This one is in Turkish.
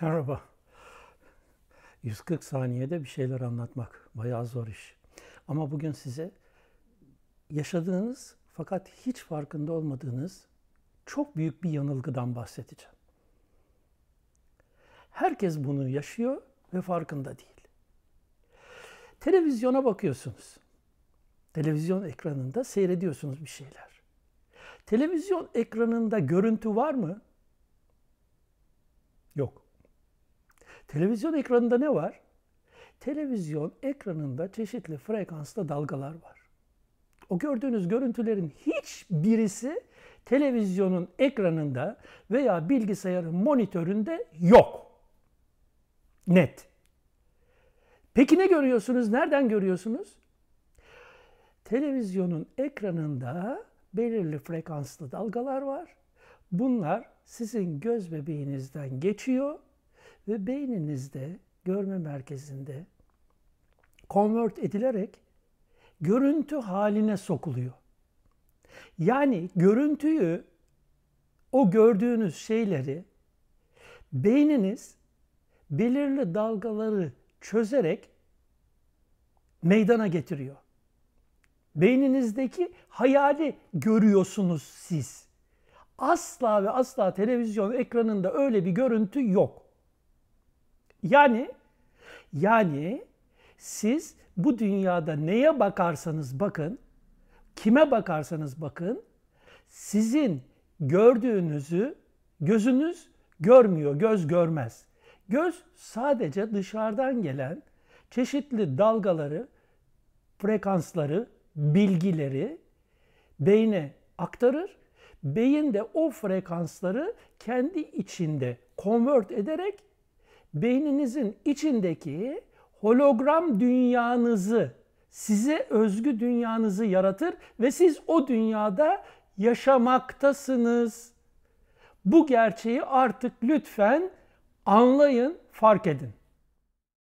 Merhaba. 140 saniyede bir şeyler anlatmak bayağı zor iş. Ama bugün size yaşadığınız fakat hiç farkında olmadığınız çok büyük bir yanılgıdan bahsedeceğim. Herkes bunu yaşıyor ve farkında değil. Televizyona bakıyorsunuz. Televizyon ekranında seyrediyorsunuz bir şeyler. Televizyon ekranında görüntü var mı? Yok. Televizyon ekranında ne var? Televizyon ekranında çeşitli frekanslı dalgalar var. O gördüğünüz görüntülerin hiçbirisi televizyonun ekranında veya bilgisayarın monitöründe yok. Net. Peki ne görüyorsunuz? Nereden görüyorsunuz? Televizyonun ekranında belirli frekanslı dalgalar var. Bunlar sizin göz bebeğinizden geçiyor ve beyninizde, görme merkezinde convert edilerek görüntü haline sokuluyor. Yani görüntüyü, o gördüğünüz şeyleri beyniniz belirli dalgaları çözerek meydana getiriyor. Beyninizdeki hayali görüyorsunuz siz. Asla ve asla televizyon ekranında öyle bir görüntü yok. Yani yani siz bu dünyada neye bakarsanız bakın, kime bakarsanız bakın, sizin gördüğünüzü gözünüz görmüyor, göz görmez. Göz sadece dışarıdan gelen çeşitli dalgaları, frekansları, bilgileri beyne aktarır. Beyin de o frekansları kendi içinde convert ederek beyninizin içindeki hologram dünyanızı, size özgü dünyanızı yaratır ve siz o dünyada yaşamaktasınız. Bu gerçeği artık lütfen anlayın, fark edin.